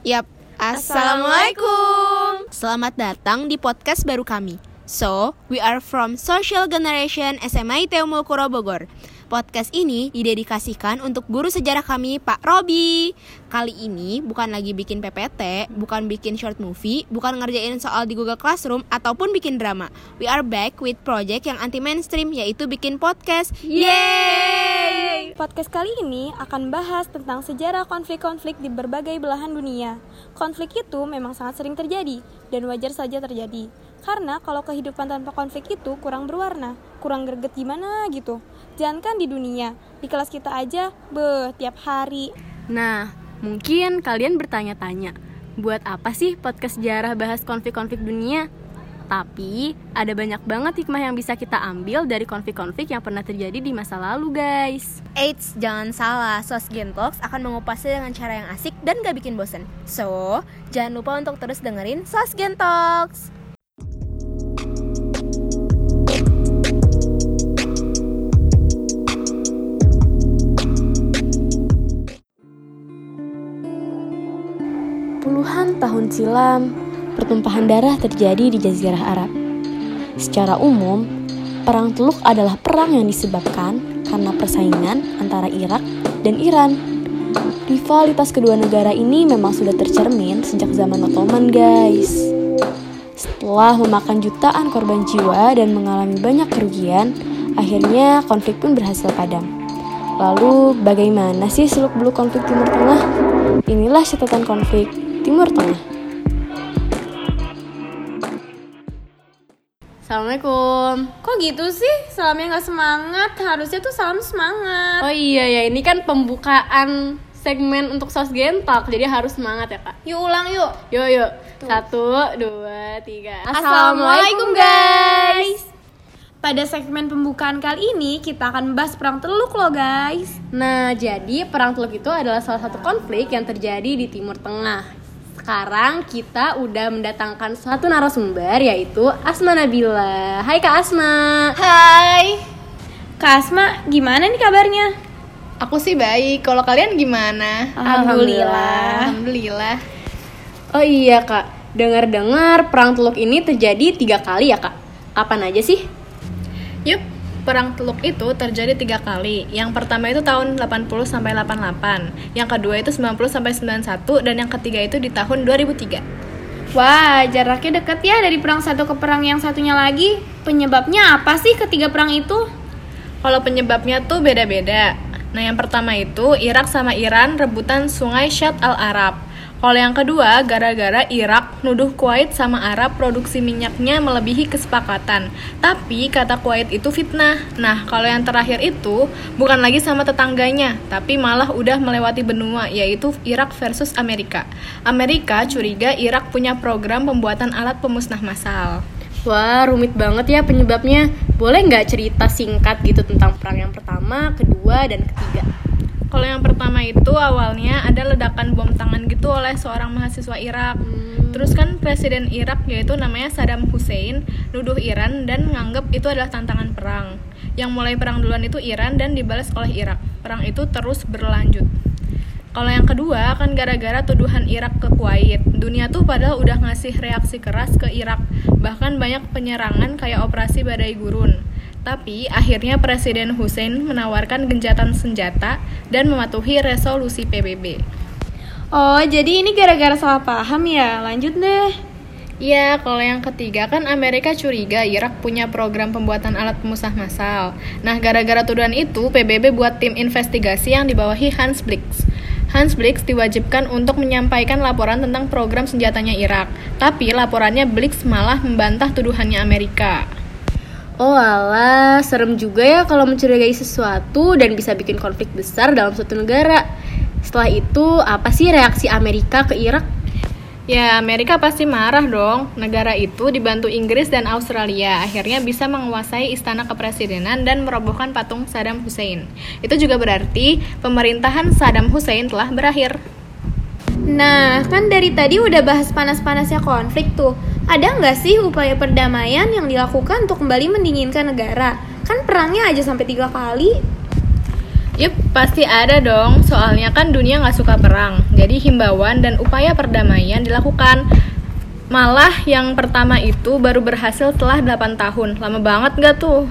Yap, Assalamualaikum. Selamat datang di podcast baru kami. So, we are from Social Generation SMA ITU Mulkuro Bogor. Podcast ini didedikasikan untuk guru sejarah kami, Pak Robi. Kali ini bukan lagi bikin PPT, bukan bikin short movie, bukan ngerjain soal di Google Classroom, ataupun bikin drama. We are back with project yang anti mainstream, yaitu bikin podcast. Yeay! Podcast kali ini akan bahas tentang sejarah konflik-konflik di berbagai belahan dunia. Konflik itu memang sangat sering terjadi, dan wajar saja terjadi. Karena kalau kehidupan tanpa konflik itu kurang berwarna, kurang greget gimana gitu. Jangankan di dunia, di kelas kita aja, beh, tiap hari. Nah, mungkin kalian bertanya-tanya, buat apa sih podcast sejarah bahas konflik-konflik dunia? Tapi, ada banyak banget hikmah yang bisa kita ambil dari konflik-konflik yang pernah terjadi di masa lalu, guys. Eits, jangan salah, Sos Talks akan mengupasnya dengan cara yang asik dan gak bikin bosen. So, jangan lupa untuk terus dengerin Sos Talks. Puluhan tahun silam, pertumpahan darah terjadi di Jazirah Arab. Secara umum, Perang Teluk adalah perang yang disebabkan karena persaingan antara Irak dan Iran. Rivalitas kedua negara ini memang sudah tercermin sejak zaman Ottoman, guys. Setelah memakan jutaan korban jiwa dan mengalami banyak kerugian, akhirnya konflik pun berhasil padam. Lalu, bagaimana sih seluk-beluk konflik Timur Tengah? Inilah catatan konflik Timur Tengah. Assalamualaikum. Kok gitu sih? Salamnya nggak semangat, harusnya tuh salam semangat. Oh iya ya, ini kan pembukaan segmen untuk sos gentok, jadi harus semangat ya kak. Yuk ulang yuk. Yuk yuk, satu, dua, tiga. Assalamualaikum guys. Pada segmen pembukaan kali ini kita akan membahas perang Teluk loh guys. Nah, jadi perang Teluk itu adalah salah satu konflik yang terjadi di Timur Tengah. Sekarang kita udah mendatangkan satu narasumber yaitu Asma Nabila. Hai Kak Asma. Hai. Kak Asma, gimana nih kabarnya? Aku sih baik. Kalau kalian gimana? Alhamdulillah. Alhamdulillah. Oh iya Kak, dengar-dengar perang Teluk ini terjadi tiga kali ya Kak. Kapan aja sih? Yup, perang Teluk itu terjadi tiga kali. Yang pertama itu tahun 80 sampai 88. Yang kedua itu 90 sampai 91 dan yang ketiga itu di tahun 2003. Wah, jaraknya deket ya dari perang satu ke perang yang satunya lagi. Penyebabnya apa sih ketiga perang itu? Kalau penyebabnya tuh beda-beda. Nah, yang pertama itu Irak sama Iran rebutan Sungai Shat al-Arab. Kalau yang kedua, gara-gara Irak nuduh Kuwait sama Arab produksi minyaknya melebihi kesepakatan. Tapi kata Kuwait itu fitnah. Nah, kalau yang terakhir itu bukan lagi sama tetangganya, tapi malah udah melewati benua, yaitu Irak versus Amerika. Amerika curiga Irak punya program pembuatan alat pemusnah massal. Wah, rumit banget ya penyebabnya. Boleh nggak cerita singkat gitu tentang perang yang pertama, kedua, dan ketiga? Kalau yang pertama itu awalnya ada ledakan bom tangan gitu oleh seorang mahasiswa Irak. Hmm. Terus kan presiden Irak yaitu namanya Saddam Hussein nuduh Iran dan menganggap itu adalah tantangan perang. Yang mulai perang duluan itu Iran dan dibalas oleh Irak. Perang itu terus berlanjut. Kalau yang kedua kan gara-gara tuduhan Irak ke Kuwait. Dunia tuh padahal udah ngasih reaksi keras ke Irak. Bahkan banyak penyerangan kayak operasi Badai Gurun. Tapi akhirnya Presiden Hussein menawarkan gencatan senjata dan mematuhi resolusi PBB. Oh, jadi ini gara-gara salah paham ya? Lanjut deh. Iya, kalau yang ketiga kan Amerika curiga Irak punya program pembuatan alat pemusnah massal. Nah, gara-gara tuduhan itu, PBB buat tim investigasi yang dibawahi Hans Blix. Hans Blix diwajibkan untuk menyampaikan laporan tentang program senjatanya Irak. Tapi laporannya Blix malah membantah tuduhannya Amerika. Oh alah, serem juga ya kalau mencurigai sesuatu dan bisa bikin konflik besar dalam suatu negara. Setelah itu, apa sih reaksi Amerika ke Irak? Ya, Amerika pasti marah dong. Negara itu dibantu Inggris dan Australia, akhirnya bisa menguasai istana kepresidenan dan merobohkan patung Saddam Hussein. Itu juga berarti pemerintahan Saddam Hussein telah berakhir. Nah, kan dari tadi udah bahas panas-panasnya konflik tuh. Ada nggak sih upaya perdamaian yang dilakukan untuk kembali mendinginkan negara? Kan perangnya aja sampai tiga kali. Yup, pasti ada dong. Soalnya kan dunia nggak suka perang. Jadi himbauan dan upaya perdamaian dilakukan. Malah yang pertama itu baru berhasil setelah 8 tahun. Lama banget nggak tuh?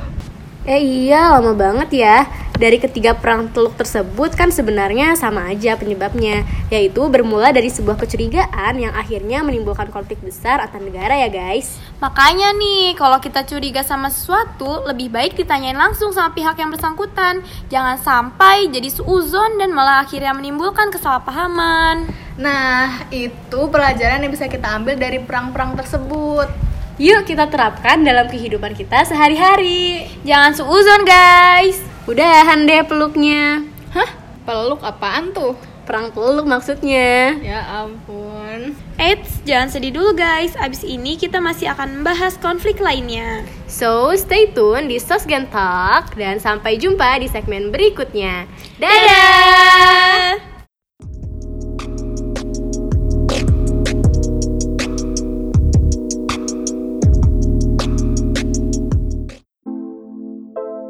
Eh iya, lama banget ya. Dari ketiga perang teluk tersebut kan sebenarnya sama aja penyebabnya, yaitu bermula dari sebuah kecurigaan yang akhirnya menimbulkan konflik besar antar negara ya guys. Makanya nih, kalau kita curiga sama sesuatu, lebih baik ditanyain langsung sama pihak yang bersangkutan. Jangan sampai jadi suuzon dan malah akhirnya menimbulkan kesalahpahaman. Nah, itu pelajaran yang bisa kita ambil dari perang-perang tersebut. Yuk kita terapkan dalam kehidupan kita sehari-hari. Jangan suuzon, guys. Udahan deh peluknya. Hah? Peluk apaan tuh? Perang peluk maksudnya. Ya ampun. Eits, jangan sedih dulu guys. Abis ini kita masih akan membahas konflik lainnya. So, stay tune di Sosgen Talk dan sampai jumpa di segmen berikutnya. Dadah!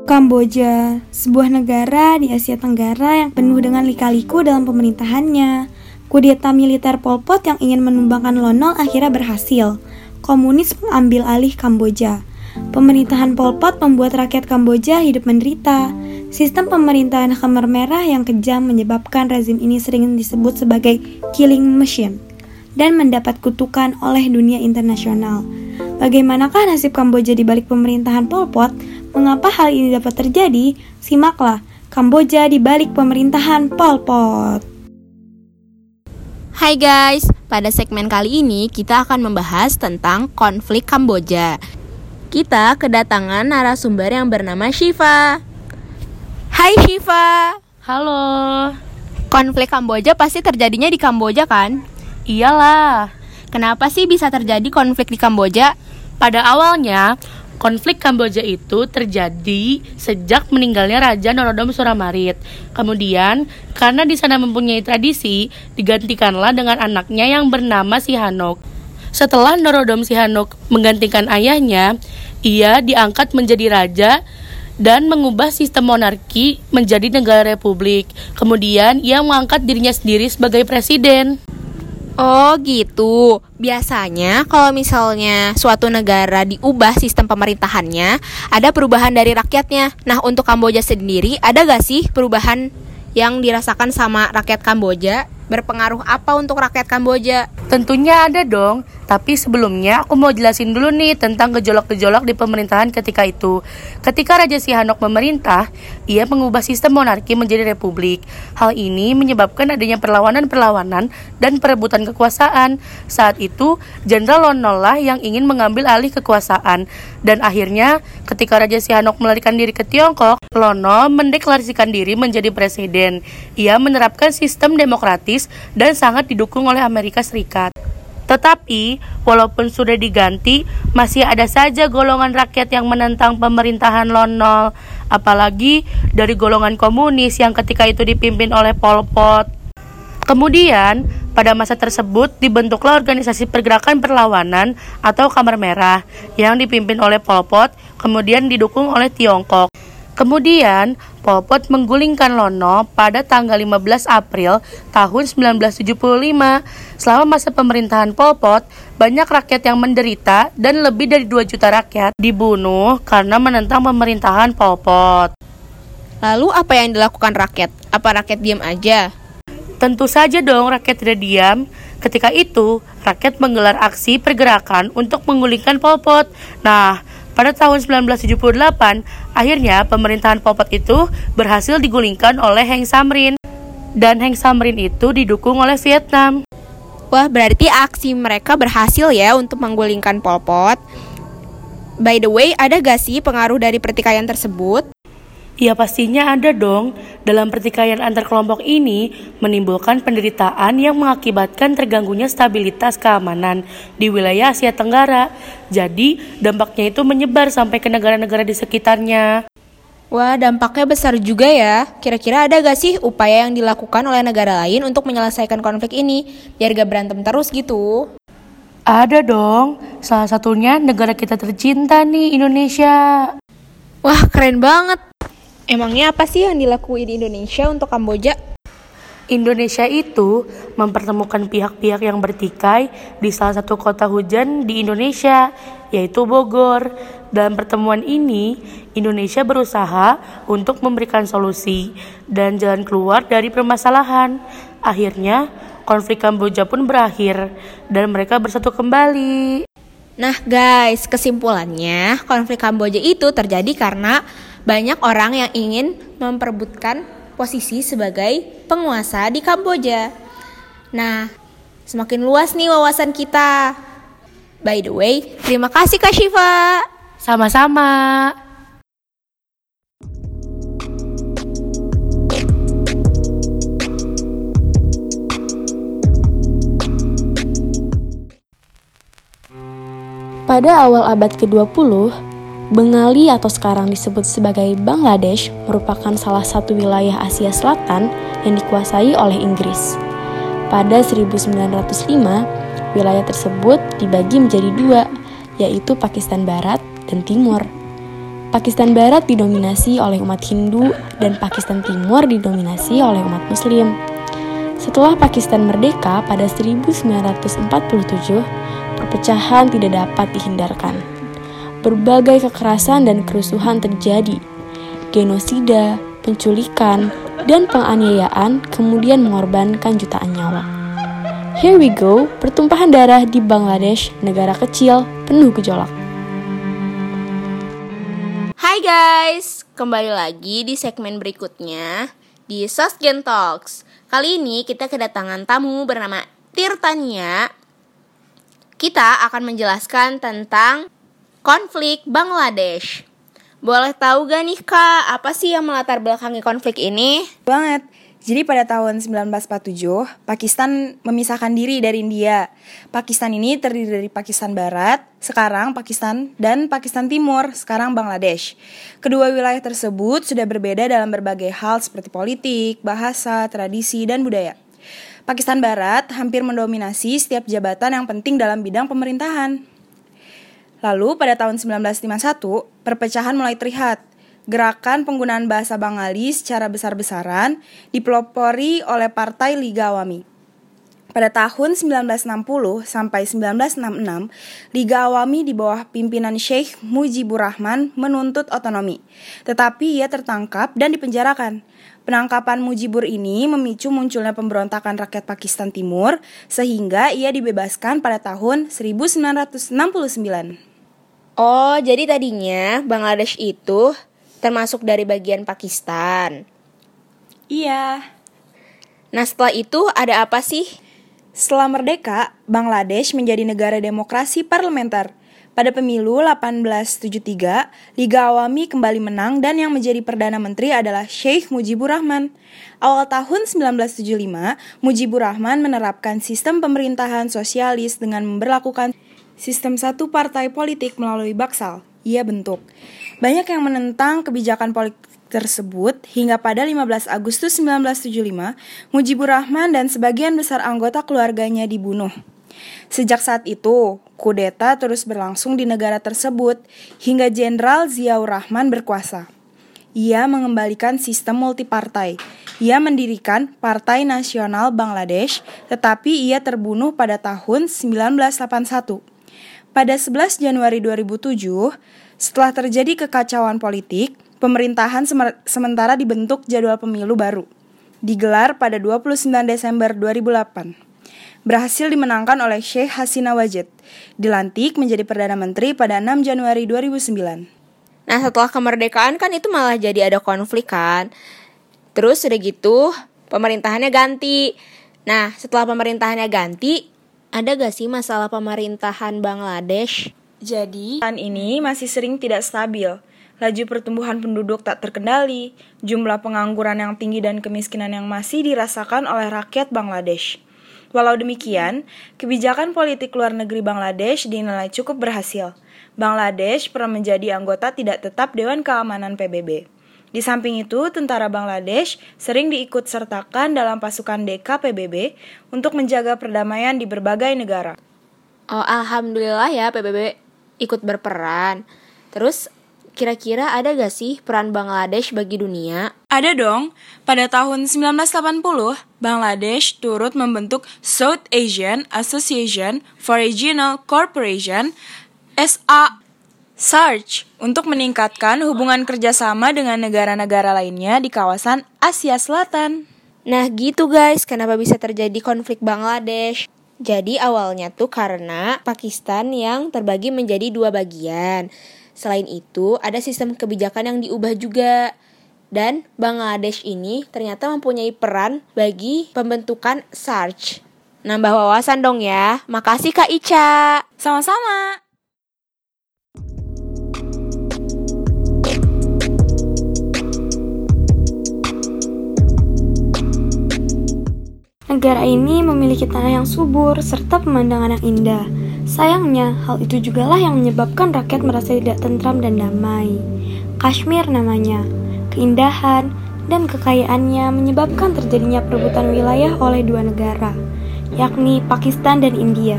Kamboja, sebuah negara di Asia Tenggara yang penuh dengan lika-liku dalam pemerintahannya. Kudeta militer Pol Pot yang ingin menumbangkan Lonol akhirnya berhasil. Komunis mengambil alih Kamboja. Pemerintahan Pol Pot membuat rakyat Kamboja hidup menderita. Sistem pemerintahan Khmer Merah yang kejam menyebabkan rezim ini sering disebut sebagai killing machine dan mendapat kutukan oleh dunia internasional. Bagaimanakah nasib Kamboja di balik pemerintahan Pol Pot? Mengapa hal ini dapat terjadi? Simaklah Kamboja di balik pemerintahan Pol Pot. Hai guys, pada segmen kali ini kita akan membahas tentang konflik Kamboja. Kita kedatangan narasumber yang bernama Shiva. Hai Shiva. Halo. Konflik Kamboja pasti terjadinya di Kamboja kan? Iyalah. Kenapa sih bisa terjadi konflik di Kamboja? Pada awalnya, konflik Kamboja itu terjadi sejak meninggalnya Raja Norodom Suramarit. Kemudian, karena di sana mempunyai tradisi, digantikanlah dengan anaknya yang bernama Sihanouk. Setelah Norodom Sihanouk menggantikan ayahnya, ia diangkat menjadi raja dan mengubah sistem monarki menjadi negara republik. Kemudian, ia mengangkat dirinya sendiri sebagai presiden. Oh gitu. Biasanya kalau misalnya suatu negara diubah sistem pemerintahannya, ada perubahan dari rakyatnya. Nah untuk Kamboja sendiri, ada gak sih perubahan yang dirasakan sama rakyat Kamboja? Berpengaruh apa untuk rakyat Kamboja? Tentunya ada dong, tapi sebelumnya aku mau jelasin dulu nih tentang gejolak-gejolak di pemerintahan ketika itu. Ketika Raja Sihanouk memerintah, ia mengubah sistem monarki menjadi republik. Hal ini menyebabkan adanya perlawanan-perlawanan dan perebutan kekuasaan. Saat itu, Jenderal lah yang ingin mengambil alih kekuasaan. Dan akhirnya, ketika Raja Sihanouk melarikan diri ke Tiongkok, Lono mendeklarasikan diri menjadi presiden. Ia menerapkan sistem demokratis dan sangat didukung oleh Amerika Serikat. Tetapi, walaupun sudah diganti, masih ada saja golongan rakyat yang menentang pemerintahan Lono, apalagi dari golongan komunis yang ketika itu dipimpin oleh Pol Pot. Kemudian, pada masa tersebut dibentuklah organisasi pergerakan perlawanan atau Kamar Merah yang dipimpin oleh Pol Pot, kemudian didukung oleh Tiongkok. Kemudian, Pol Pot menggulingkan Lono pada tanggal 15 April tahun 1975. Selama masa pemerintahan Pol Pot, banyak rakyat yang menderita dan lebih dari 2 juta rakyat dibunuh karena menentang pemerintahan Pol Pot. Lalu apa yang dilakukan rakyat? Apa rakyat diam aja? Tentu saja dong rakyat tidak diam. Ketika itu, rakyat menggelar aksi pergerakan untuk menggulingkan Pol Pot. Nah, pada tahun 1978, akhirnya pemerintahan Pol Pot itu berhasil digulingkan oleh Heng Samrin. Dan Heng Samrin itu didukung oleh Vietnam. Wah, berarti aksi mereka berhasil ya untuk menggulingkan Pol Pot. By the way, ada gak sih pengaruh dari pertikaian tersebut? Ya pastinya ada dong. Dalam pertikaian antar kelompok ini menimbulkan penderitaan yang mengakibatkan terganggunya stabilitas keamanan di wilayah Asia Tenggara. Jadi dampaknya itu menyebar sampai ke negara-negara di sekitarnya. Wah, dampaknya besar juga ya. Kira-kira ada gak sih upaya yang dilakukan oleh negara lain untuk menyelesaikan konflik ini biar gak berantem terus gitu? Ada dong. Salah satunya negara kita tercinta nih, Indonesia. Wah, keren banget. Emangnya apa sih yang dilakuin di Indonesia untuk Kamboja? Indonesia itu mempertemukan pihak-pihak yang bertikai di salah satu kota hujan di Indonesia, yaitu Bogor. Dalam pertemuan ini, Indonesia berusaha untuk memberikan solusi dan jalan keluar dari permasalahan. Akhirnya, konflik Kamboja pun berakhir dan mereka bersatu kembali. Nah guys, kesimpulannya konflik Kamboja itu terjadi karena banyak orang yang ingin memperebutkan posisi sebagai penguasa di Kamboja. Nah, semakin luas nih wawasan kita. By the way, terima kasih Kak Shiva. Sama-sama. Pada awal abad ke-20, Bengali atau sekarang disebut sebagai Bangladesh merupakan salah satu wilayah Asia Selatan yang dikuasai oleh Inggris. Pada 1905, wilayah tersebut dibagi menjadi dua, yaitu Pakistan Barat dan Timur. Pakistan Barat didominasi oleh umat Hindu dan Pakistan Timur didominasi oleh umat Muslim. Setelah Pakistan merdeka pada 1947, perpecahan tidak dapat dihindarkan berbagai kekerasan dan kerusuhan terjadi. Genosida, penculikan, dan penganiayaan kemudian mengorbankan jutaan nyawa. Here we go, pertumpahan darah di Bangladesh, negara kecil penuh gejolak. Hai guys, kembali lagi di segmen berikutnya di Sosgen Talks. Kali ini kita kedatangan tamu bernama Tirtania. Kita akan menjelaskan tentang konflik Bangladesh. Boleh tahu gak nih kak, apa sih yang melatar belakangi konflik ini? Banget. Jadi pada tahun 1947, Pakistan memisahkan diri dari India. Pakistan ini terdiri dari Pakistan Barat, sekarang Pakistan, dan Pakistan Timur, sekarang Bangladesh. Kedua wilayah tersebut sudah berbeda dalam berbagai hal seperti politik, bahasa, tradisi, dan budaya. Pakistan Barat hampir mendominasi setiap jabatan yang penting dalam bidang pemerintahan. Lalu pada tahun 1951, perpecahan mulai terlihat. Gerakan penggunaan bahasa Bengali secara besar-besaran dipelopori oleh Partai Liga Awami. Pada tahun 1960 sampai 1966, Liga Awami di bawah pimpinan Sheikh Mujibur Rahman menuntut otonomi, tetapi ia tertangkap dan dipenjarakan. Penangkapan Mujibur ini memicu munculnya pemberontakan rakyat Pakistan Timur, sehingga ia dibebaskan pada tahun 1969. Oh, jadi tadinya Bangladesh itu termasuk dari bagian Pakistan. Iya. Nah, setelah itu ada apa sih? Setelah merdeka, Bangladesh menjadi negara demokrasi parlementer. Pada pemilu 1873, Liga Awami kembali menang dan yang menjadi Perdana Menteri adalah Sheikh Mujibur Rahman. Awal tahun 1975, Mujibur Rahman menerapkan sistem pemerintahan sosialis dengan memperlakukan sistem satu partai politik melalui Baksal. Ia bentuk. Banyak yang menentang kebijakan politik tersebut hingga pada 15 Agustus 1975, Mujibur Rahman dan sebagian besar anggota keluarganya dibunuh. Sejak saat itu, kudeta terus berlangsung di negara tersebut hingga Jenderal Ziaur Rahman berkuasa. Ia mengembalikan sistem multipartai. Ia mendirikan Partai Nasional Bangladesh, tetapi ia terbunuh pada tahun 1981. Pada 11 Januari 2007, setelah terjadi kekacauan politik, pemerintahan sementara dibentuk jadwal pemilu baru. Digelar pada 29 Desember 2008. Berhasil dimenangkan oleh Sheikh Hasina Wajid. Dilantik menjadi Perdana Menteri pada 6 Januari 2009. Nah setelah kemerdekaan kan itu malah jadi ada konflik kan. Terus udah gitu pemerintahannya ganti. Nah setelah pemerintahannya ganti ada gak sih masalah pemerintahan Bangladesh? Jadi, tahun ini masih sering tidak stabil. Laju pertumbuhan penduduk tak terkendali, jumlah pengangguran yang tinggi dan kemiskinan yang masih dirasakan oleh rakyat Bangladesh. Walau demikian, kebijakan politik luar negeri Bangladesh dinilai cukup berhasil. Bangladesh pernah menjadi anggota tidak tetap Dewan Keamanan PBB. Di samping itu, tentara Bangladesh sering diikut sertakan dalam pasukan DKPBB untuk menjaga perdamaian di berbagai negara. Oh, alhamdulillah ya PBB ikut berperan. Terus Kira-kira ada gak sih peran Bangladesh bagi dunia? Ada dong. Pada tahun 1980, Bangladesh turut membentuk South Asian Association for Regional Cooperation SA SARC untuk meningkatkan hubungan kerjasama dengan negara-negara lainnya di kawasan Asia Selatan. Nah gitu guys, kenapa bisa terjadi konflik Bangladesh? Jadi awalnya tuh karena Pakistan yang terbagi menjadi dua bagian. Selain itu, ada sistem kebijakan yang diubah juga. Dan Bangladesh ini ternyata mempunyai peran bagi pembentukan SARC. Nambah wawasan dong ya. Makasih Kak Ica. Sama-sama. Negara ini memiliki tanah yang subur serta pemandangan yang indah. Sayangnya, hal itu juga lah yang menyebabkan rakyat merasa tidak tentram dan damai. Kashmir namanya. Keindahan dan kekayaannya menyebabkan terjadinya perebutan wilayah oleh dua negara, yakni Pakistan dan India.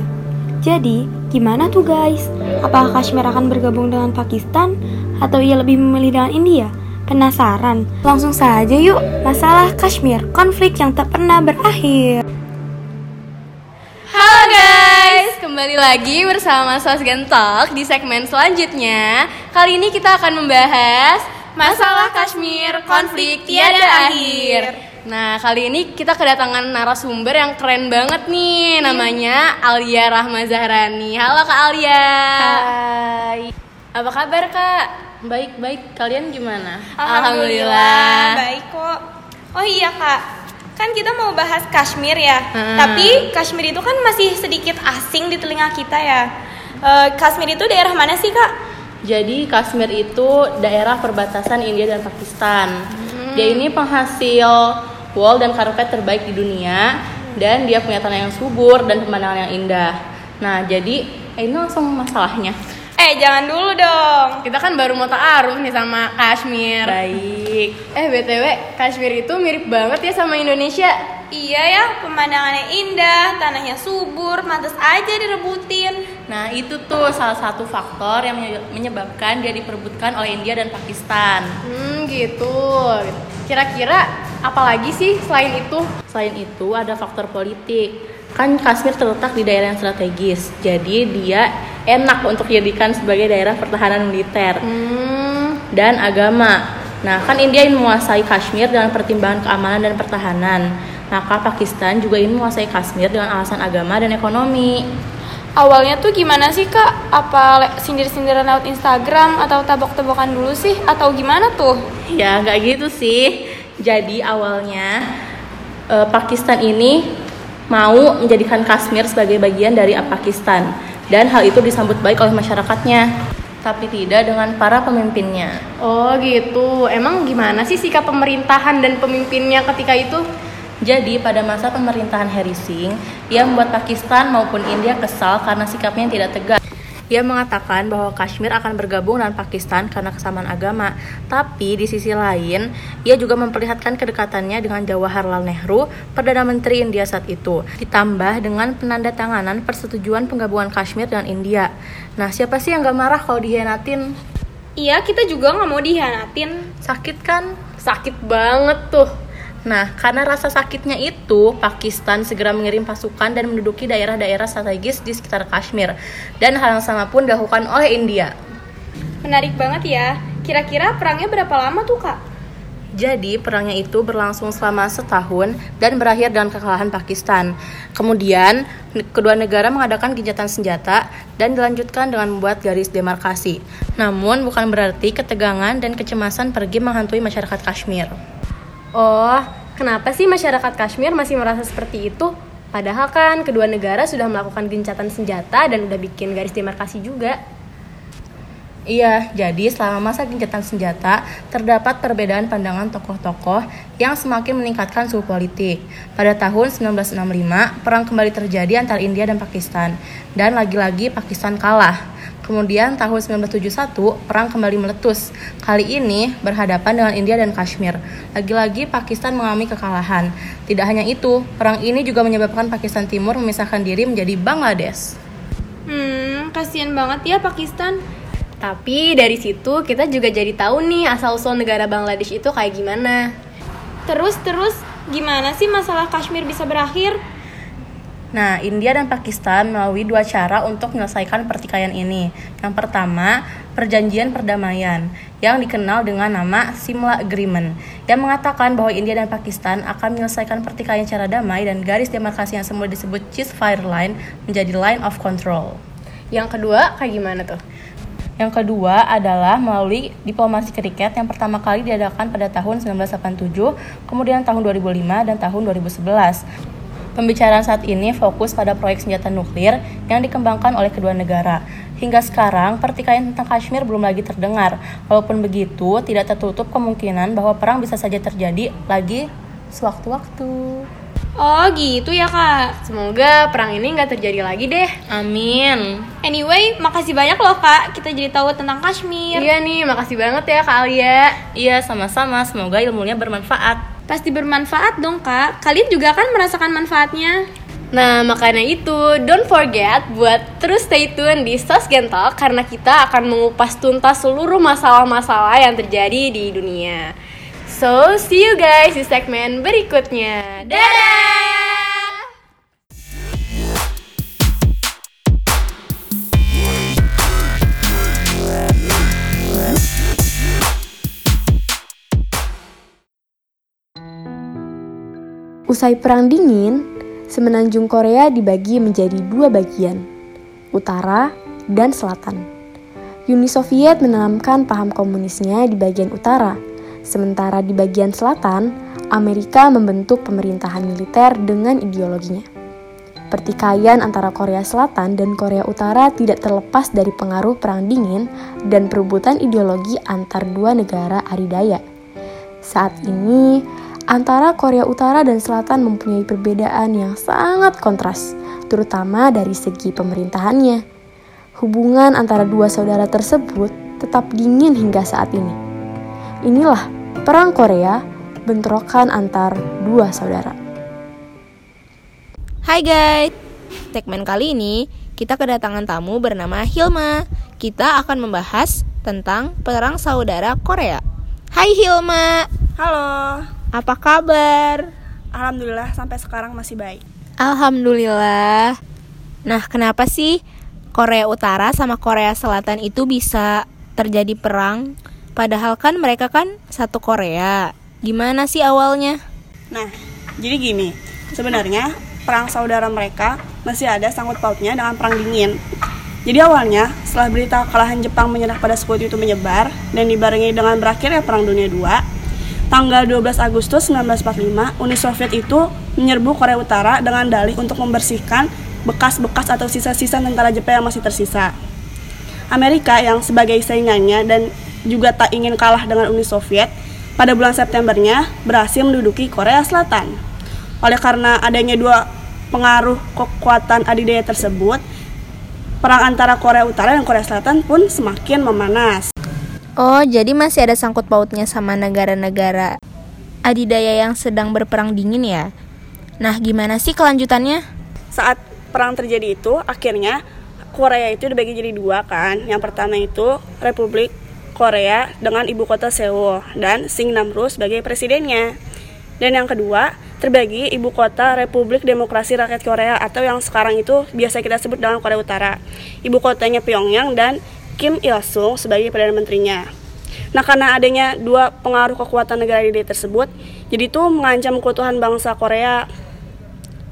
Jadi, gimana tuh guys? Apakah Kashmir akan bergabung dengan Pakistan atau ia lebih memilih dengan India? Penasaran? Langsung saja yuk, masalah Kashmir, konflik yang tak pernah berakhir. Halo guys, kembali lagi bersama Sosgen Talk di segmen selanjutnya. Kali ini kita akan membahas masalah Kashmir, konflik tiada akhir. Nah, kali ini kita kedatangan narasumber yang keren banget nih, namanya Alia Rahma Zahrani. Halo Kak Alia. Hai. Apa kabar Kak? Baik, baik. Kalian gimana? Alhamdulillah. Baik kok. Oh iya kak, kan kita mau bahas Kashmir ya. Hmm. Tapi Kashmir itu kan masih sedikit asing di telinga kita ya. Eh, Kashmir itu daerah mana sih kak? Jadi Kashmir itu daerah perbatasan India dan Pakistan. Dia ini penghasil wool dan karpet terbaik di dunia dan dia punya tanah yang subur dan pemandangan yang indah. Nah, jadi eh, ini langsung masalahnya. Eh jangan dulu dong. Kita kan baru mau ta'aruf nih sama Kashmir. Baik. Eh BTW, Kashmir itu mirip banget ya sama Indonesia. Iya ya, pemandangannya indah, tanahnya subur, mantas aja direbutin. Nah, itu tuh salah satu faktor yang menye- menyebabkan dia diperebutkan oleh India dan Pakistan. Hmm gitu. Kira-kira apalagi sih selain itu? Selain itu ada faktor politik. Kan Kashmir terletak di daerah yang strategis, jadi dia enak untuk dijadikan sebagai daerah pertahanan militer Hmm, dan agama. Nah, kan India ingin menguasai Kashmir dengan pertimbangan keamanan dan pertahanan. Maka Pakistan juga ingin menguasai Kashmir dengan alasan agama dan ekonomi. Awalnya tuh gimana sih kak? Apa sindir-sindiran lewat Instagram atau tabok-tabokan dulu sih? Atau gimana tuh? Ya, nggak gitu sih. Jadi awalnya eh, Pakistan ini mau menjadikan Kashmir sebagai bagian dari Pakistan dan hal itu disambut baik oleh masyarakatnya, tapi tidak dengan para pemimpinnya. oh gitu. Emang gimana sih sikap pemerintahan dan pemimpinnya ketika itu? Jadi pada masa pemerintahan Harry Singh, ia membuat Pakistan maupun India kesal karena sikapnya yang tidak tegas. Ia mengatakan bahwa Kashmir akan bergabung dengan Pakistan karena kesamaan agama. Tapi di sisi lain, ia juga memperlihatkan kedekatannya dengan Jawaharlal Nehru, Perdana Menteri India saat itu. Ditambah dengan penandatanganan persetujuan penggabungan Kashmir dengan India. Nah, siapa sih yang gak marah kalau dihianatin? Iya, kita juga nggak mau dihianatin. Sakit kan? Sakit banget tuh. Nah, karena rasa sakitnya itu, Pakistan segera mengirim pasukan dan menduduki daerah-daerah strategis di sekitar Kashmir. Dan hal yang sama pun dilakukan oleh India. Menarik banget ya. Kira-kira perangnya berapa lama tuh kak? Jadi, perangnya itu berlangsung selama setahun dan berakhir dengan kekalahan Pakistan. Kemudian, kedua negara mengadakan gencatan senjata dan dilanjutkan dengan membuat garis demarkasi. Namun, bukan berarti ketegangan dan kecemasan pergi menghantui masyarakat Kashmir. Oh, kenapa sih masyarakat Kashmir masih merasa seperti itu? Padahal kan kedua negara sudah melakukan gencatan senjata dan udah bikin garis demarkasi juga. Iya, jadi selama masa gencatan senjata, terdapat perbedaan pandangan tokoh-tokoh yang semakin meningkatkan suhu politik. Pada tahun 1965, perang kembali terjadi antara India dan Pakistan, dan lagi-lagi Pakistan kalah. Kemudian tahun 1971, perang kembali meletus. Kali ini berhadapan dengan India dan Kashmir. Lagi-lagi Pakistan mengalami kekalahan. Tidak hanya itu, perang ini juga menyebabkan Pakistan Timur memisahkan diri menjadi Bangladesh. Hmm, kasihan banget ya Pakistan. Tapi dari situ kita juga jadi tahu nih asal-usul negara Bangladesh itu kayak gimana. Terus terus gimana sih masalah Kashmir bisa berakhir? Nah, India dan Pakistan melalui dua cara untuk menyelesaikan pertikaian ini. Yang pertama, perjanjian perdamaian yang dikenal dengan nama Simla Agreement yang mengatakan bahwa India dan Pakistan akan menyelesaikan pertikaian secara damai dan garis demarkasi yang semula disebut ceasefire line menjadi line of control. Yang kedua, kayak gimana tuh? Yang kedua adalah melalui diplomasi kriket yang pertama kali diadakan pada tahun 1987, kemudian tahun 2005 dan tahun 2011. Pembicaraan saat ini fokus pada proyek senjata nuklir yang dikembangkan oleh kedua negara. Hingga sekarang, pertikaian tentang Kashmir belum lagi terdengar. Walaupun begitu, tidak tertutup kemungkinan bahwa perang bisa saja terjadi lagi sewaktu-waktu. Oh gitu ya kak Semoga perang ini nggak terjadi lagi deh. Amin. Anyway, makasih banyak loh kak Kita jadi tahu tentang Kashmir Iya nih, makasih banget ya Kak Alia. Iya, sama-sama. Semoga ilmunya bermanfaat. Pasti bermanfaat dong kak Kalian juga kan merasakan manfaatnya Nah, makanya itu, don't forget buat terus stay tune di Sos Gentalk karena kita akan mengupas tuntas seluruh masalah-masalah yang terjadi di dunia. So, see you guys di segmen berikutnya. Dadah! Usai Perang Dingin, semenanjung Korea dibagi menjadi dua bagian, utara dan selatan. Uni Soviet menanamkan paham komunisnya di bagian utara, sementara di bagian selatan, Amerika membentuk pemerintahan militer dengan ideologinya. Pertikaian antara Korea Selatan dan Korea Utara tidak terlepas dari pengaruh Perang Dingin dan perebutan ideologi antar dua negara adidaya. Saat ini, antara Korea Utara dan Selatan mempunyai perbedaan yang sangat kontras, terutama dari segi pemerintahannya. Hubungan antara dua saudara tersebut tetap dingin hingga saat ini. Inilah Perang Korea, bentrokan antar dua saudara. Hai guys, segmen kali ini kita kedatangan tamu bernama Hilma. Kita akan membahas tentang perang saudara Korea. Hai Hilma, Halo, apa kabar? Alhamdulillah sampai sekarang masih baik. Alhamdulillah. Nah, kenapa sih Korea Utara sama Korea Selatan itu bisa terjadi perang? Padahal kan mereka kan satu Korea. Gimana sih awalnya? Nah, jadi gini, sebenarnya perang saudara mereka masih ada sangkut pautnya dengan perang dingin. Jadi awalnya, setelah berita kekalahan Jepang menyerah pada sekutu itu menyebar dan dibarengi dengan berakhirnya Perang Dunia II, tanggal 12 Agustus 1945, Uni Soviet itu menyerbu Korea Utara dengan dalih untuk membersihkan bekas-bekas atau sisa-sisa tentara Jepang yang masih tersisa. Amerika yang sebagai saingannya dan juga tak ingin kalah dengan Uni Soviet, pada bulan Septembernya berhasil menduduki Korea Selatan. Oleh karena adanya dua pengaruh kekuatan adidaya tersebut, perang antara Korea Utara dan Korea Selatan pun semakin memanas. Oh, jadi masih ada sangkut pautnya sama negara-negara adidaya yang sedang berperang dingin ya? Nah, gimana sih kelanjutannya? Saat perang terjadi itu, akhirnya Korea itu dibagi jadi dua kan. Yang pertama itu Republik Korea dengan ibu kota Seoul dan Sing Namru sebagai presidennya. Dan yang kedua, terbagi ibu kota Republik Demokrasi Rakyat Korea atau yang sekarang itu biasa kita sebut dengan Korea Utara. Ibu kotanya Pyongyang dan Kim Il Sung sebagai perdana menterinya. Nah, karena adanya dua pengaruh kekuatan negara di tersebut, jadi itu mengancam keutuhan bangsa Korea.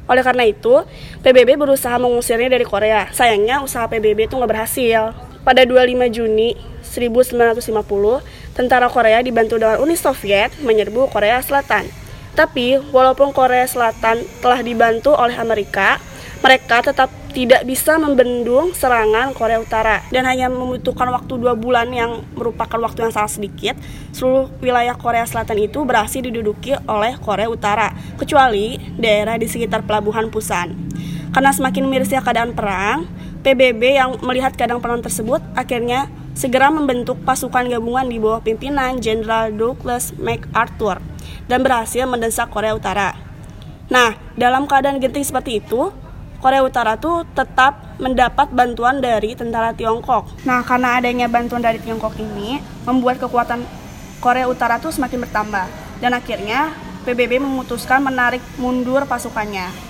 Oleh karena itu, PBB berusaha mengusirnya dari Korea. Sayangnya usaha PBB itu nggak berhasil. Pada 25 Juni 1950, tentara Korea dibantu dengan Uni Soviet menyerbu Korea Selatan. Tapi, walaupun Korea Selatan telah dibantu oleh Amerika, mereka tetap tidak bisa membendung serangan Korea Utara dan hanya membutuhkan waktu dua bulan yang merupakan waktu yang sangat sedikit seluruh wilayah Korea Selatan itu berhasil diduduki oleh Korea Utara kecuali daerah di sekitar pelabuhan Pusan karena semakin mirisnya keadaan perang PBB yang melihat keadaan perang tersebut akhirnya segera membentuk pasukan gabungan di bawah pimpinan Jenderal Douglas MacArthur dan berhasil mendesak Korea Utara. Nah, dalam keadaan genting seperti itu, Korea Utara tuh tetap mendapat bantuan dari tentara Tiongkok. Nah, karena adanya bantuan dari Tiongkok ini membuat kekuatan Korea Utara tuh semakin bertambah dan akhirnya PBB memutuskan menarik mundur pasukannya.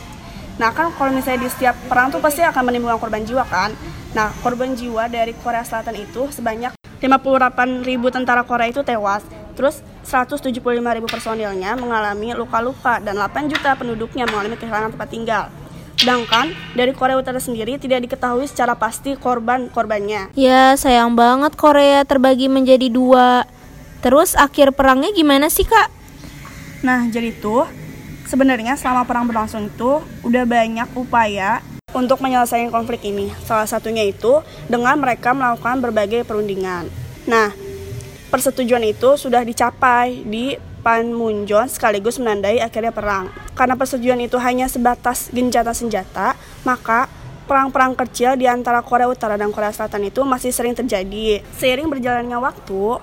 Nah, kan kalau misalnya di setiap perang tuh pasti akan menimbulkan korban jiwa kan. Nah, korban jiwa dari Korea Selatan itu sebanyak 58.000 tentara Korea itu tewas. Terus 175.000 personilnya mengalami luka-luka dan 8 juta penduduknya mengalami kehilangan tempat tinggal. Sedangkan dari Korea Utara sendiri tidak diketahui secara pasti korban-korbannya. Ya, sayang banget Korea terbagi menjadi dua. Terus akhir perangnya gimana sih, Kak? Nah, jadi tuh sebenarnya selama perang berlangsung itu udah banyak upaya untuk menyelesaikan konflik ini. Salah satunya itu dengan mereka melakukan berbagai perundingan. Nah, persetujuan itu sudah dicapai di Panmunjom sekaligus menandai akhirnya perang. Karena persetujuan itu hanya sebatas gencatan senjata, maka perang-perang kecil di antara Korea Utara dan Korea Selatan itu masih sering terjadi. Seiring berjalannya waktu,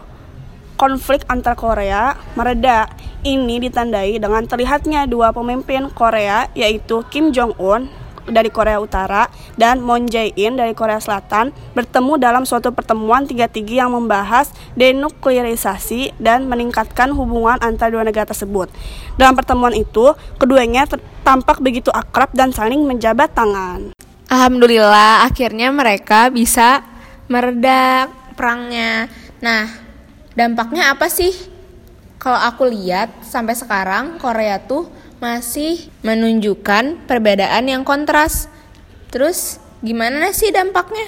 konflik antar Korea mereda. Ini ditandai dengan terlihatnya dua pemimpin Korea yaitu Kim Jong Un dari Korea Utara dan Moon Jae-in dari Korea Selatan bertemu dalam suatu pertemuan tiga tinggi yang membahas denuklearisasi dan meningkatkan hubungan antara dua negara tersebut. Dalam pertemuan itu, keduanya tampak begitu akrab dan saling menjabat tangan. Alhamdulillah, akhirnya mereka bisa mereda perangnya. Nah, dampaknya apa sih? Kalau aku lihat sampai sekarang Korea tuh masih menunjukkan perbedaan yang kontras. Terus gimana sih dampaknya?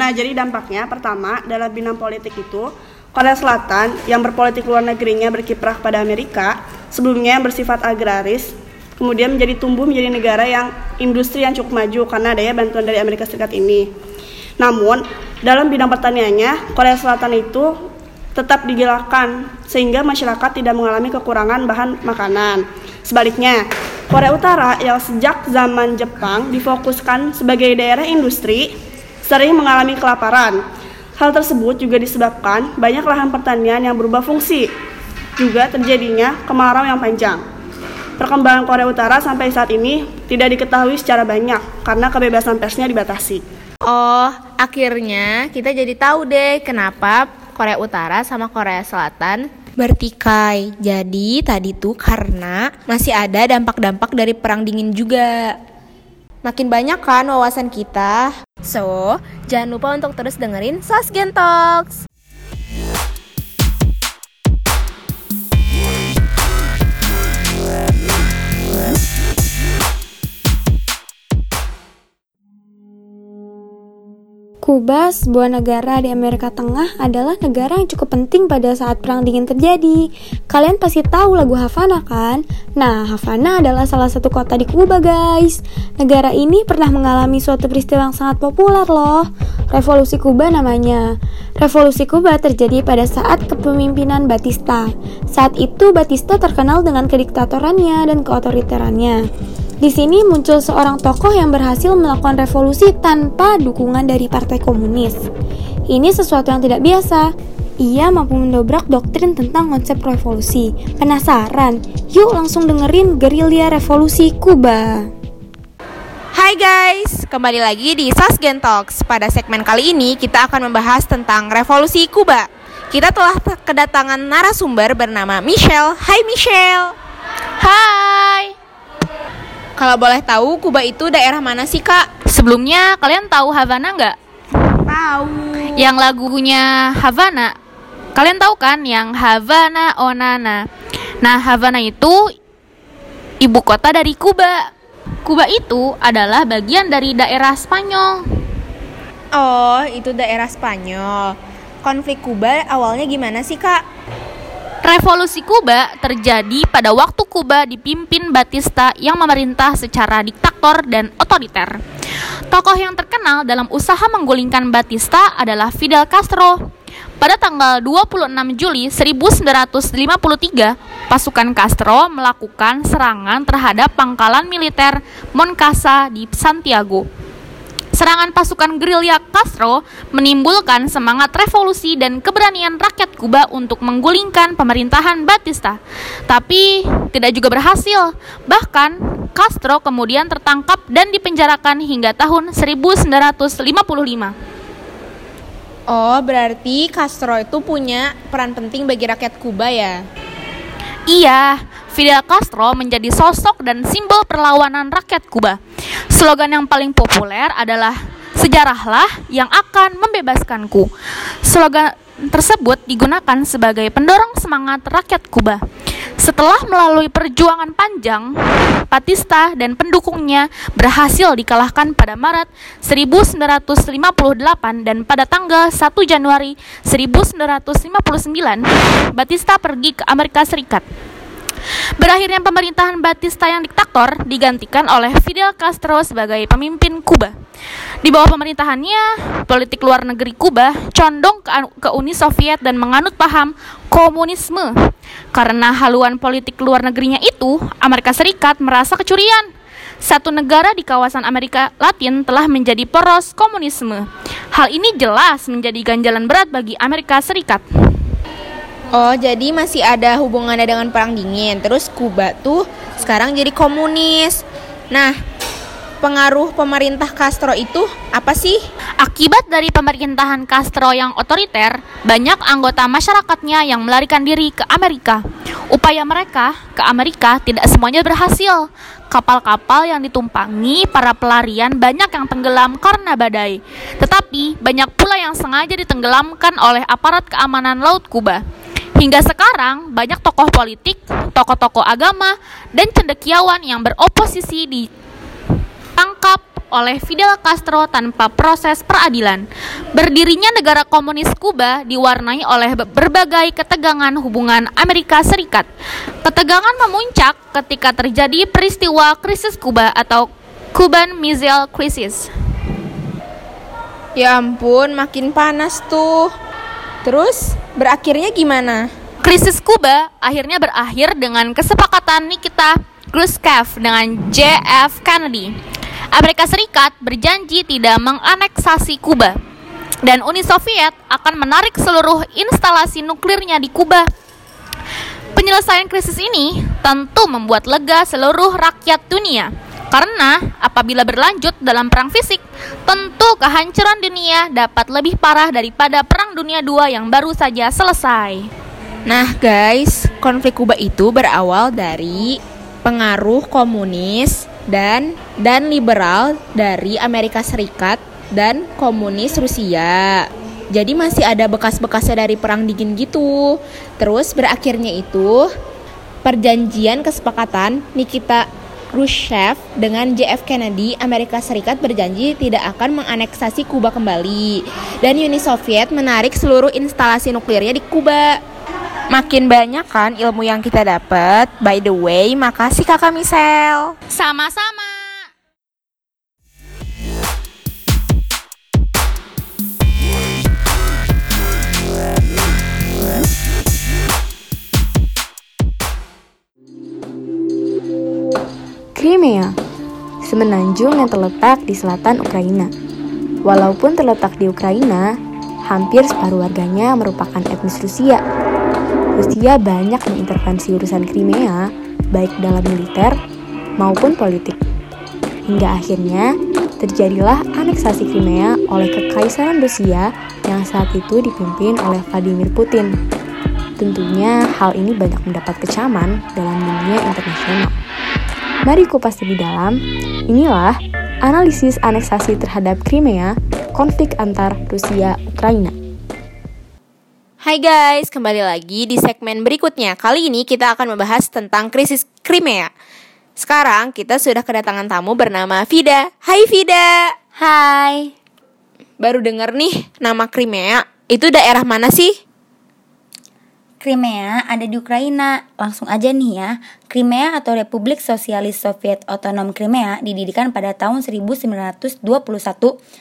Nah, jadi dampaknya pertama dalam bidang politik itu Korea Selatan yang berpolitik luar negerinya berkiprah pada Amerika, sebelumnya bersifat agraris, kemudian menjadi tumbuh menjadi negara yang industri yang cukup maju karena adanya bantuan dari Amerika Serikat ini. Namun, dalam bidang pertaniannya, Korea Selatan itu tetap digalakkan sehingga masyarakat tidak mengalami kekurangan bahan makanan. Sebaliknya, Korea Utara yang sejak zaman Jepang difokuskan sebagai daerah industri sering mengalami kelaparan. Hal tersebut juga disebabkan banyak lahan pertanian yang berubah fungsi. Juga terjadinya kemarau yang panjang. Perkembangan Korea Utara sampai saat ini tidak diketahui secara banyak karena kebebasan persnya dibatasi. Oh, akhirnya kita jadi tahu deh kenapa Korea Utara sama Korea Selatan bertikai. Jadi tadi tuh karena masih ada dampak-dampak dari perang dingin juga. Makin banyak kan wawasan kita. So, jangan lupa untuk terus dengerin Sasgen Talks. Kuba, sebuah negara di Amerika Tengah, adalah negara yang cukup penting pada saat Perang Dingin terjadi. Kalian pasti tahu lagu Havana kan? Nah, Havana adalah salah satu kota di Kuba, guys. Negara ini pernah mengalami suatu peristiwa yang sangat populer loh. Revolusi Kuba namanya. Revolusi Kuba terjadi pada saat kepemimpinan Batista. Saat itu Batista terkenal dengan kediktatorannya dan keotoriterannya. Di sini muncul seorang tokoh yang berhasil melakukan revolusi tanpa dukungan dari Partai Komunis. Ini sesuatu yang tidak biasa. Ia mampu mendobrak doktrin tentang konsep revolusi. Penasaran? Yuk langsung dengerin gerilya revolusi Kuba. Hai guys, kembali lagi di Sasgen Talks. Pada segmen kali ini kita akan membahas tentang revolusi Kuba. Kita telah kedatangan narasumber bernama Michelle. Hai Michelle. Hai. Kalau boleh tahu, Kuba itu daerah mana sih, Kak? Sebelumnya kalian tahu Havana nggak? Tahu. Yang lagunya Havana. Kalian tahu kan yang Havana Onana. Nah, Havana itu ibu kota dari Kuba. Kuba itu adalah bagian dari daerah Spanyol. Oh, itu daerah Spanyol. Konflik Kuba awalnya gimana sih, Kak? Revolusi Kuba terjadi pada waktu Kuba dipimpin Batista yang memerintah secara diktator dan otoriter. Tokoh yang terkenal dalam usaha menggulingkan Batista adalah Fidel Castro. Pada tanggal 26 Juli 1953, pasukan Castro melakukan serangan terhadap pangkalan militer Moncasa di Santiago. Serangan pasukan gerilya Castro menimbulkan semangat revolusi dan keberanian rakyat Kuba untuk menggulingkan pemerintahan Batista. Tapi tidak juga berhasil. Bahkan Castro kemudian tertangkap dan dipenjarakan hingga tahun 1955. Oh, berarti Castro itu punya peran penting bagi rakyat Kuba ya? Iya, Fidel Castro menjadi sosok dan simbol perlawanan rakyat Kuba. Slogan yang paling populer adalah sejarahlah yang akan membebaskanku. Slogan tersebut digunakan sebagai pendorong semangat rakyat Kuba. Setelah melalui perjuangan panjang, Batista dan pendukungnya berhasil dikalahkan pada Maret 1958 dan pada tanggal 1 Januari 1959, Batista pergi ke Amerika Serikat. Berakhirnya pemerintahan Batista yang diktator digantikan oleh Fidel Castro sebagai pemimpin Kuba. Di bawah pemerintahannya, politik luar negeri Kuba condong ke, ke Uni Soviet dan menganut paham komunisme. Karena haluan politik luar negerinya itu, Amerika Serikat merasa kecurian. Satu negara di kawasan Amerika Latin telah menjadi poros komunisme. Hal ini jelas menjadi ganjalan berat bagi Amerika Serikat. Oh, jadi masih ada hubungannya dengan perang dingin. Terus Kuba tuh sekarang jadi komunis. Nah, pengaruh pemerintah Castro itu apa sih? Akibat dari pemerintahan Castro yang otoriter, banyak anggota masyarakatnya yang melarikan diri ke Amerika. Upaya mereka ke Amerika tidak semuanya berhasil. Kapal-kapal yang ditumpangi para pelarian banyak yang tenggelam karena badai. Tetapi banyak pula yang sengaja ditenggelamkan oleh aparat keamanan laut Kuba. Hingga sekarang, banyak tokoh politik, tokoh-tokoh agama, dan cendekiawan yang beroposisi ditangkap oleh Fidel Castro tanpa proses peradilan. Berdirinya negara komunis Kuba diwarnai oleh berbagai ketegangan hubungan Amerika Serikat. Ketegangan memuncak ketika terjadi peristiwa krisis Kuba atau Cuban Missile Crisis. Ya ampun, makin panas tuh. Terus berakhirnya gimana? Krisis Kuba akhirnya berakhir dengan kesepakatan Nikita Khrushchev dengan JF Kennedy. Amerika Serikat berjanji tidak menganeksasi Kuba dan Uni Soviet akan menarik seluruh instalasi nuklirnya di Kuba. Penyelesaian krisis ini tentu membuat lega seluruh rakyat dunia karena apabila berlanjut dalam perang fisik, tentu kehancuran dunia dapat lebih parah daripada Perang Dunia II yang baru saja selesai. Nah, guys, konflik Kuba itu berawal dari pengaruh komunis dan dan liberal dari Amerika Serikat dan komunis Rusia. Jadi masih ada bekas-bekasnya dari perang dingin gitu. Terus berakhirnya itu perjanjian kesepakatan Nikita Khrushchev dengan JF Kennedy, Amerika Serikat berjanji tidak akan menganeksasi Kuba kembali. Dan Uni Soviet menarik seluruh instalasi nuklirnya di Kuba. Makin banyak kan ilmu yang kita dapat. By the way, makasih Kakak Michelle. Sama-sama. Crimea, semenanjung yang terletak di selatan Ukraina. Walaupun terletak di Ukraina, hampir separuh warganya merupakan etnis Rusia. Rusia banyak mengintervensi urusan Crimea, baik dalam militer maupun politik. Hingga akhirnya terjadilah aneksasi Crimea oleh Kekaisaran Rusia yang saat itu dipimpin oleh Vladimir Putin. Tentunya hal ini banyak mendapat kecaman dalam dunia internasional. Mari kupas lebih dalam. Inilah analisis aneksasi terhadap Crimea, konflik antar Rusia Ukraina. Hai guys, kembali lagi di segmen berikutnya. Kali ini kita akan membahas tentang krisis Crimea. Sekarang kita sudah kedatangan tamu bernama Vida. Hai Vida. Hai. Baru denger nih nama Crimea. Itu daerah mana sih? Crimea ada di Ukraina. Langsung aja nih ya. Crimea atau Republik Sosialis Soviet Otonom Crimea didirikan pada tahun 1921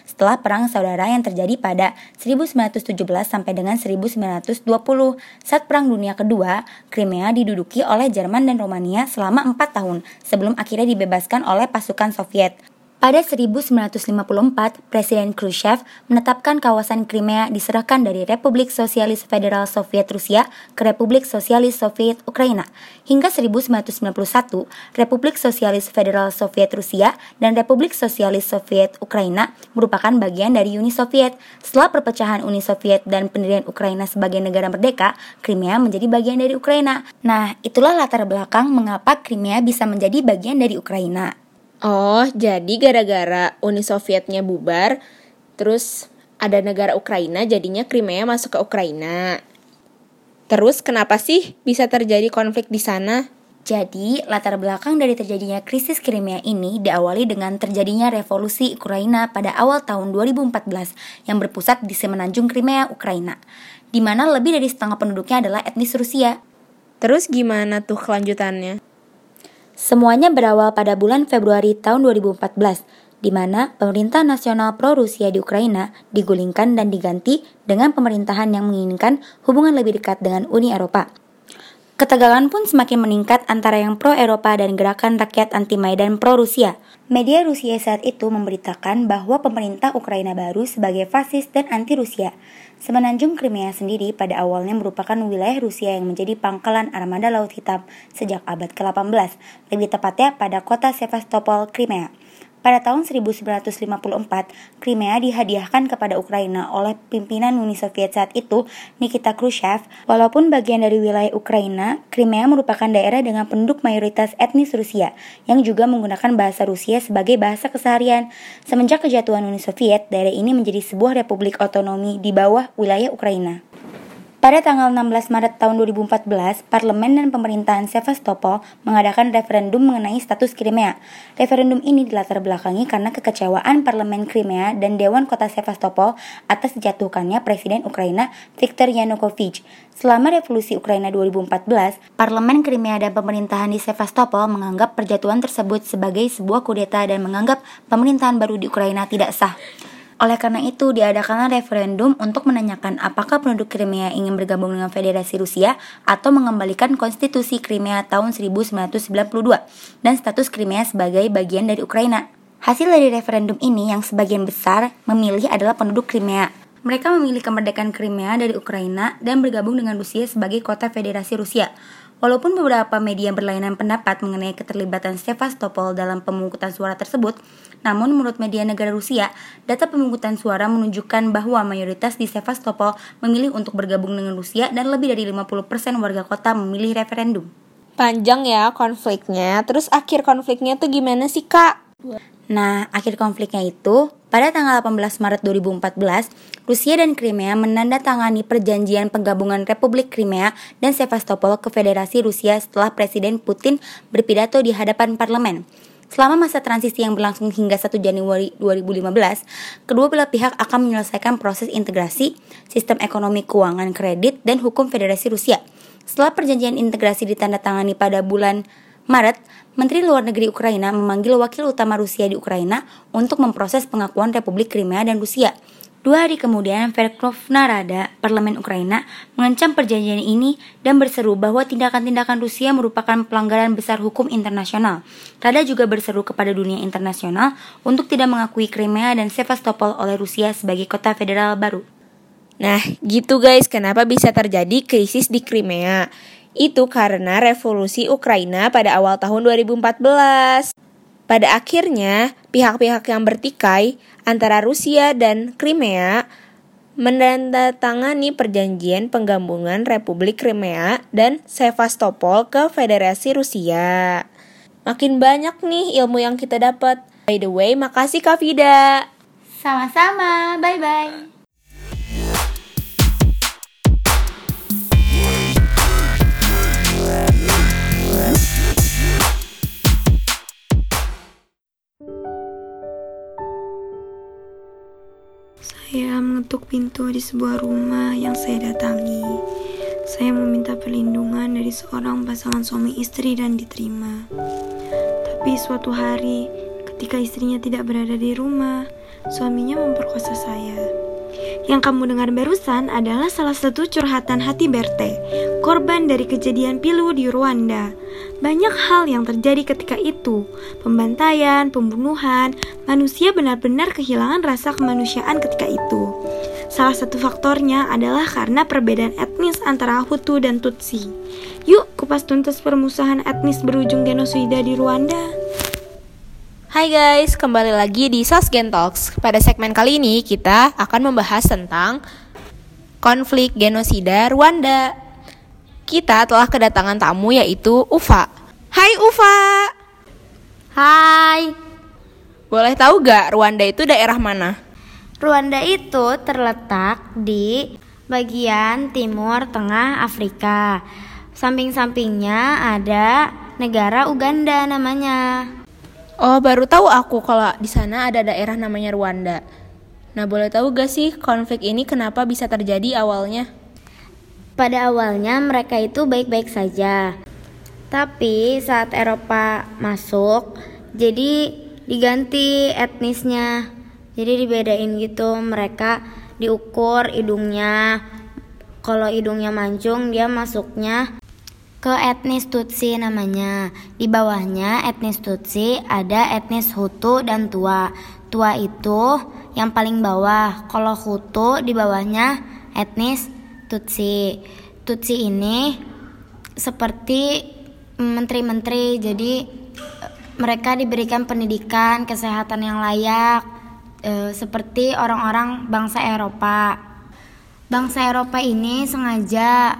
setelah perang saudara yang terjadi pada 1917 sampai dengan 1920. Saat Perang Dunia Kedua, Crimea diduduki oleh Jerman dan Romania selama 4 tahun sebelum akhirnya dibebaskan oleh pasukan Soviet. Pada 1954, Presiden Khrushchev menetapkan kawasan Crimea diserahkan dari Republik Sosialis Federal Soviet Rusia ke Republik Sosialis Soviet Ukraina. Hingga 1991, Republik Sosialis Federal Soviet Rusia dan Republik Sosialis Soviet Ukraina merupakan bagian dari Uni Soviet. Setelah perpecahan Uni Soviet dan pendirian Ukraina sebagai negara merdeka, Crimea menjadi bagian dari Ukraina. Nah, itulah latar belakang mengapa Crimea bisa menjadi bagian dari Ukraina. Oh, jadi gara-gara Uni Sovietnya bubar, terus ada negara Ukraina, jadinya Crimea masuk ke Ukraina. Terus kenapa sih bisa terjadi konflik di sana? Jadi, latar belakang dari terjadinya krisis Crimea ini diawali dengan terjadinya revolusi Ukraina pada awal tahun 2014 yang berpusat di semenanjung Crimea, Ukraina, di mana lebih dari setengah penduduknya adalah etnis Rusia. Terus gimana tuh kelanjutannya? Semuanya berawal pada bulan Februari tahun 2014, di mana pemerintah nasional pro-Rusia di Ukraina digulingkan dan diganti dengan pemerintahan yang menginginkan hubungan lebih dekat dengan Uni Eropa. Ketegangan pun semakin meningkat antara yang pro-Eropa dan gerakan rakyat anti-Maidan pro-Rusia. Media Rusia saat itu memberitakan bahwa pemerintah Ukraina baru sebagai fasis dan anti-Rusia. Semenanjung Crimea sendiri pada awalnya merupakan wilayah Rusia yang menjadi pangkalan armada Laut Hitam sejak abad ke-18, lebih tepatnya pada kota Sevastopol, Crimea. Pada tahun 1954, Crimea dihadiahkan kepada Ukraina oleh pimpinan Uni Soviet saat itu, Nikita Khrushchev. Walaupun bagian dari wilayah Ukraina, Crimea merupakan daerah dengan penduduk mayoritas etnis Rusia, yang juga menggunakan bahasa Rusia sebagai bahasa keseharian. Semenjak kejatuhan Uni Soviet, daerah ini menjadi sebuah republik otonomi di bawah wilayah Ukraina. Pada tanggal 16 Maret tahun 2014, parlemen dan pemerintahan Sevastopol mengadakan referendum mengenai status Crimea. Referendum ini dilatar belakangi karena kekecewaan parlemen Crimea dan Dewan Kota Sevastopol atas dijatuhkannya Presiden Ukraina Viktor Yanukovych. Selama revolusi Ukraina 2014, parlemen Crimea dan pemerintahan di Sevastopol menganggap perjatuhan tersebut sebagai sebuah kudeta dan menganggap pemerintahan baru di Ukraina tidak sah. Oleh karena itu, diadakanlah referendum untuk menanyakan apakah penduduk Crimea ingin bergabung dengan Federasi Rusia atau mengembalikan konstitusi Crimea tahun 1992 dan status Crimea sebagai bagian dari Ukraina. Hasil dari referendum ini yang sebagian besar memilih adalah penduduk Crimea. Mereka memilih kemerdekaan Crimea dari Ukraina dan bergabung dengan Rusia sebagai kota Federasi Rusia. Walaupun beberapa media berlainan pendapat mengenai keterlibatan Sevastopol dalam pemungutan suara tersebut, namun menurut media negara Rusia, data pemungutan suara menunjukkan bahwa mayoritas di Sevastopol memilih untuk bergabung dengan Rusia dan lebih dari 50% warga kota memilih referendum. Panjang ya konfliknya, terus akhir konfliknya tuh gimana sih kak? Nah, akhir konfliknya itu pada tanggal 18 Maret 2014, Rusia dan Crimea menandatangani perjanjian penggabungan Republik Crimea dan Sevastopol ke Federasi Rusia setelah Presiden Putin berpidato di hadapan parlemen. Selama masa transisi yang berlangsung hingga 1 Januari 2015, kedua belah pihak akan menyelesaikan proses integrasi, sistem ekonomi keuangan kredit, dan hukum Federasi Rusia. Setelah perjanjian integrasi ditandatangani pada bulan Maret, Menteri Luar Negeri Ukraina memanggil wakil utama Rusia di Ukraina untuk memproses pengakuan Republik Crimea dan Rusia. Dua hari kemudian, Verkhovna Rada, Parlemen Ukraina, mengancam perjanjian ini dan berseru bahwa tindakan-tindakan Rusia merupakan pelanggaran besar hukum internasional. Rada juga berseru kepada dunia internasional untuk tidak mengakui Crimea dan Sevastopol oleh Rusia sebagai kota federal baru. Nah, gitu guys, kenapa bisa terjadi krisis di Crimea? Itu karena revolusi Ukraina pada awal tahun 2014. Pada akhirnya, pihak-pihak yang bertikai antara Rusia dan Crimea menandatangani perjanjian penggabungan Republik Crimea dan Sevastopol ke Federasi Rusia. Makin banyak nih ilmu yang kita dapat. By the way, makasih Kak Vida. Sama-sama, bye-bye. Saya mengetuk pintu di sebuah rumah yang saya datangi. Saya meminta perlindungan dari seorang pasangan suami istri dan diterima. Tapi suatu hari, ketika istrinya tidak berada di rumah, suaminya memperkosa saya. Yang kamu dengar barusan adalah salah satu curhatan hati Berte, korban dari kejadian pilu di Rwanda. Banyak hal yang terjadi ketika itu, pembantaian, pembunuhan, manusia benar-benar kehilangan rasa kemanusiaan ketika itu. Salah satu faktornya adalah karena perbedaan etnis antara Hutu dan Tutsi. Yuk, kupas tuntas permusuhan etnis berujung genosida di Rwanda. Hai guys, kembali lagi di Sasgen Talks. Pada segmen kali ini kita akan membahas tentang konflik genosida Rwanda. Kita telah kedatangan tamu yaitu Ufa. Hai Ufa. Hai. Boleh tahu gak Rwanda itu daerah mana? Rwanda itu terletak di bagian timur tengah Afrika. Samping-sampingnya ada negara Uganda namanya. Oh, baru tahu aku kalau di sana ada daerah namanya Rwanda. Nah, boleh tahu gak sih konflik ini kenapa bisa terjadi awalnya? Pada awalnya mereka itu baik-baik saja. Tapi saat Eropa masuk, jadi diganti etnisnya. Jadi dibedain gitu, mereka diukur hidungnya. Kalau hidungnya mancung, dia masuknya ke etnis Tutsi namanya. Di bawahnya etnis Tutsi ada etnis Hutu dan Tua. Tua itu yang paling bawah. Kalau Hutu di bawahnya etnis Tutsi. Tutsi ini seperti menteri-menteri, jadi mereka diberikan pendidikan, kesehatan yang layak, e, seperti orang-orang bangsa Eropa. Bangsa Eropa ini sengaja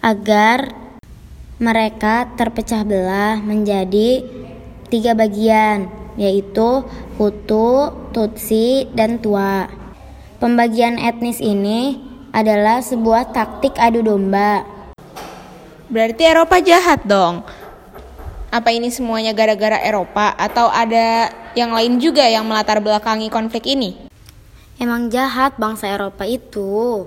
agar mereka terpecah belah menjadi tiga bagian, yaitu Hutu, Tutsi, dan Tua. Pembagian etnis ini adalah sebuah taktik adu domba. Berarti Eropa jahat dong. Apa ini semuanya gara-gara Eropa atau ada yang lain juga yang melatar belakangi konflik ini? Emang jahat bangsa Eropa itu.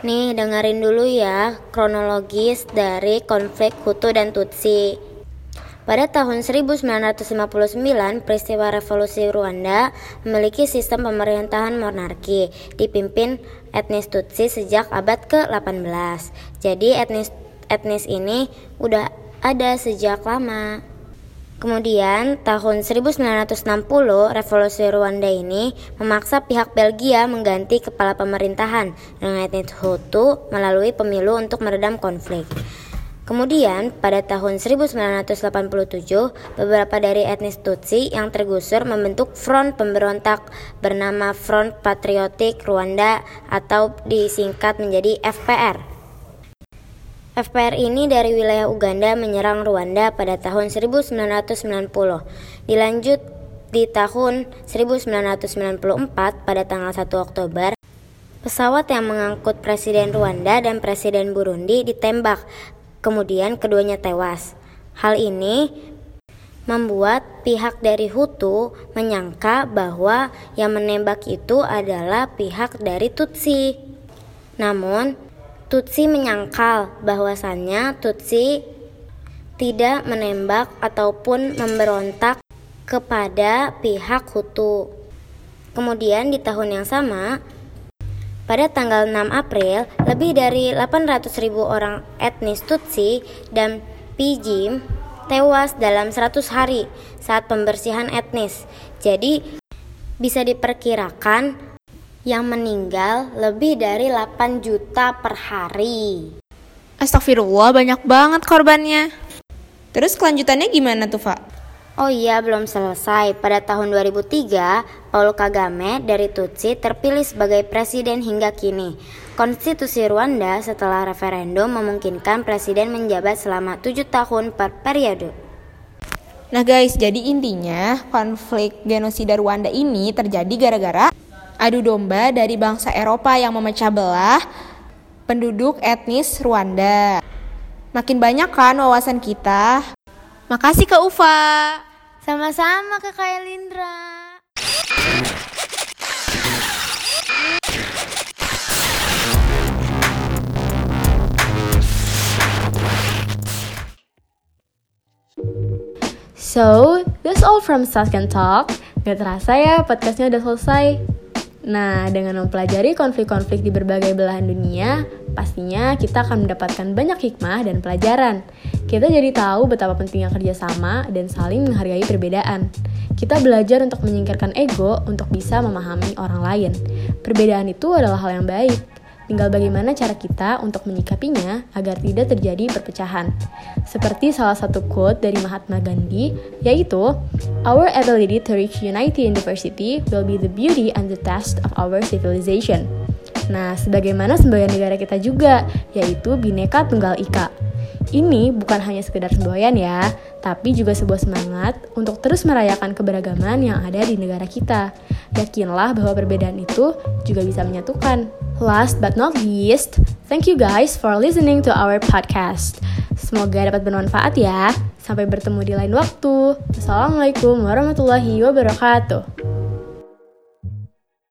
Nih, dengerin dulu ya kronologis dari konflik Hutu dan Tutsi. Pada tahun 1959, peristiwa revolusi Rwanda memiliki sistem pemerintahan monarki dipimpin etnis Tutsi sejak abad ke-18. Jadi etnis etnis ini udah ada sejak lama. Kemudian, tahun 1960, revolusi Rwanda ini memaksa pihak Belgia mengganti kepala pemerintahan etnis Hutu melalui pemilu untuk meredam konflik. Kemudian, pada tahun 1987, beberapa dari etnis Tutsi yang tergusur membentuk front pemberontak bernama Front Patriotic Rwanda atau disingkat menjadi FPR. FPR ini dari wilayah Uganda menyerang Rwanda pada tahun 1990. Dilanjut di tahun 1994 pada tanggal 1 Oktober, pesawat yang mengangkut Presiden Rwanda dan Presiden Burundi ditembak, kemudian keduanya tewas. Hal ini membuat pihak dari Hutu menyangka bahwa yang menembak itu adalah pihak dari Tutsi. Namun, Tutsi menyangkal bahwasannya Tutsi tidak menembak ataupun memberontak kepada pihak Hutu. Kemudian di tahun yang sama, pada tanggal 6 April, lebih dari 800 ribu orang etnis Tutsi dan Pijim tewas dalam 100 hari saat pembersihan etnis. Jadi bisa diperkirakan yang meninggal lebih dari 8 juta per hari. Astagfirullah, banyak banget korbannya. Terus kelanjutannya gimana tuh, Pak? Oh iya, belum selesai. Pada tahun 2003, Paul Kagame dari Tutsi terpilih sebagai presiden hingga kini. Konstitusi Rwanda setelah referendum memungkinkan presiden menjabat selama tujuh tahun per periode. Nah guys, jadi intinya konflik genosida Rwanda ini terjadi gara-gara adu domba dari bangsa Eropa yang memecah belah penduduk etnis Rwanda. Makin banyak kan wawasan kita. Makasih ke Ufa. Sama-sama ke Kak Lindra. So, that's all from Saskan Talk. Gak terasa ya podcastnya udah selesai. Nah, dengan mempelajari konflik-konflik di berbagai belahan dunia, pastinya kita akan mendapatkan banyak hikmah dan pelajaran. Kita jadi tahu betapa pentingnya kerjasama dan saling menghargai perbedaan. Kita belajar untuk menyingkirkan ego untuk bisa memahami orang lain. Perbedaan itu adalah hal yang baik. Tinggal bagaimana cara kita untuk menyikapinya agar tidak terjadi perpecahan. Seperti salah satu quote dari Mahatma Gandhi, yaitu, Our ability to reach unity in diversity will be the beauty and the test of our civilization. Nah, sebagaimana semboyan negara kita juga, yaitu Bhinneka Tunggal Ika. Ini bukan hanya sekedar semboyan ya, tapi juga sebuah semangat untuk terus merayakan keberagaman yang ada di negara kita. Yakinlah bahwa perbedaan itu juga bisa menyatukan. Last but not least, thank you guys for listening to our podcast. Semoga dapat bermanfaat ya. Sampai bertemu di lain waktu. Assalamualaikum warahmatullahi wabarakatuh.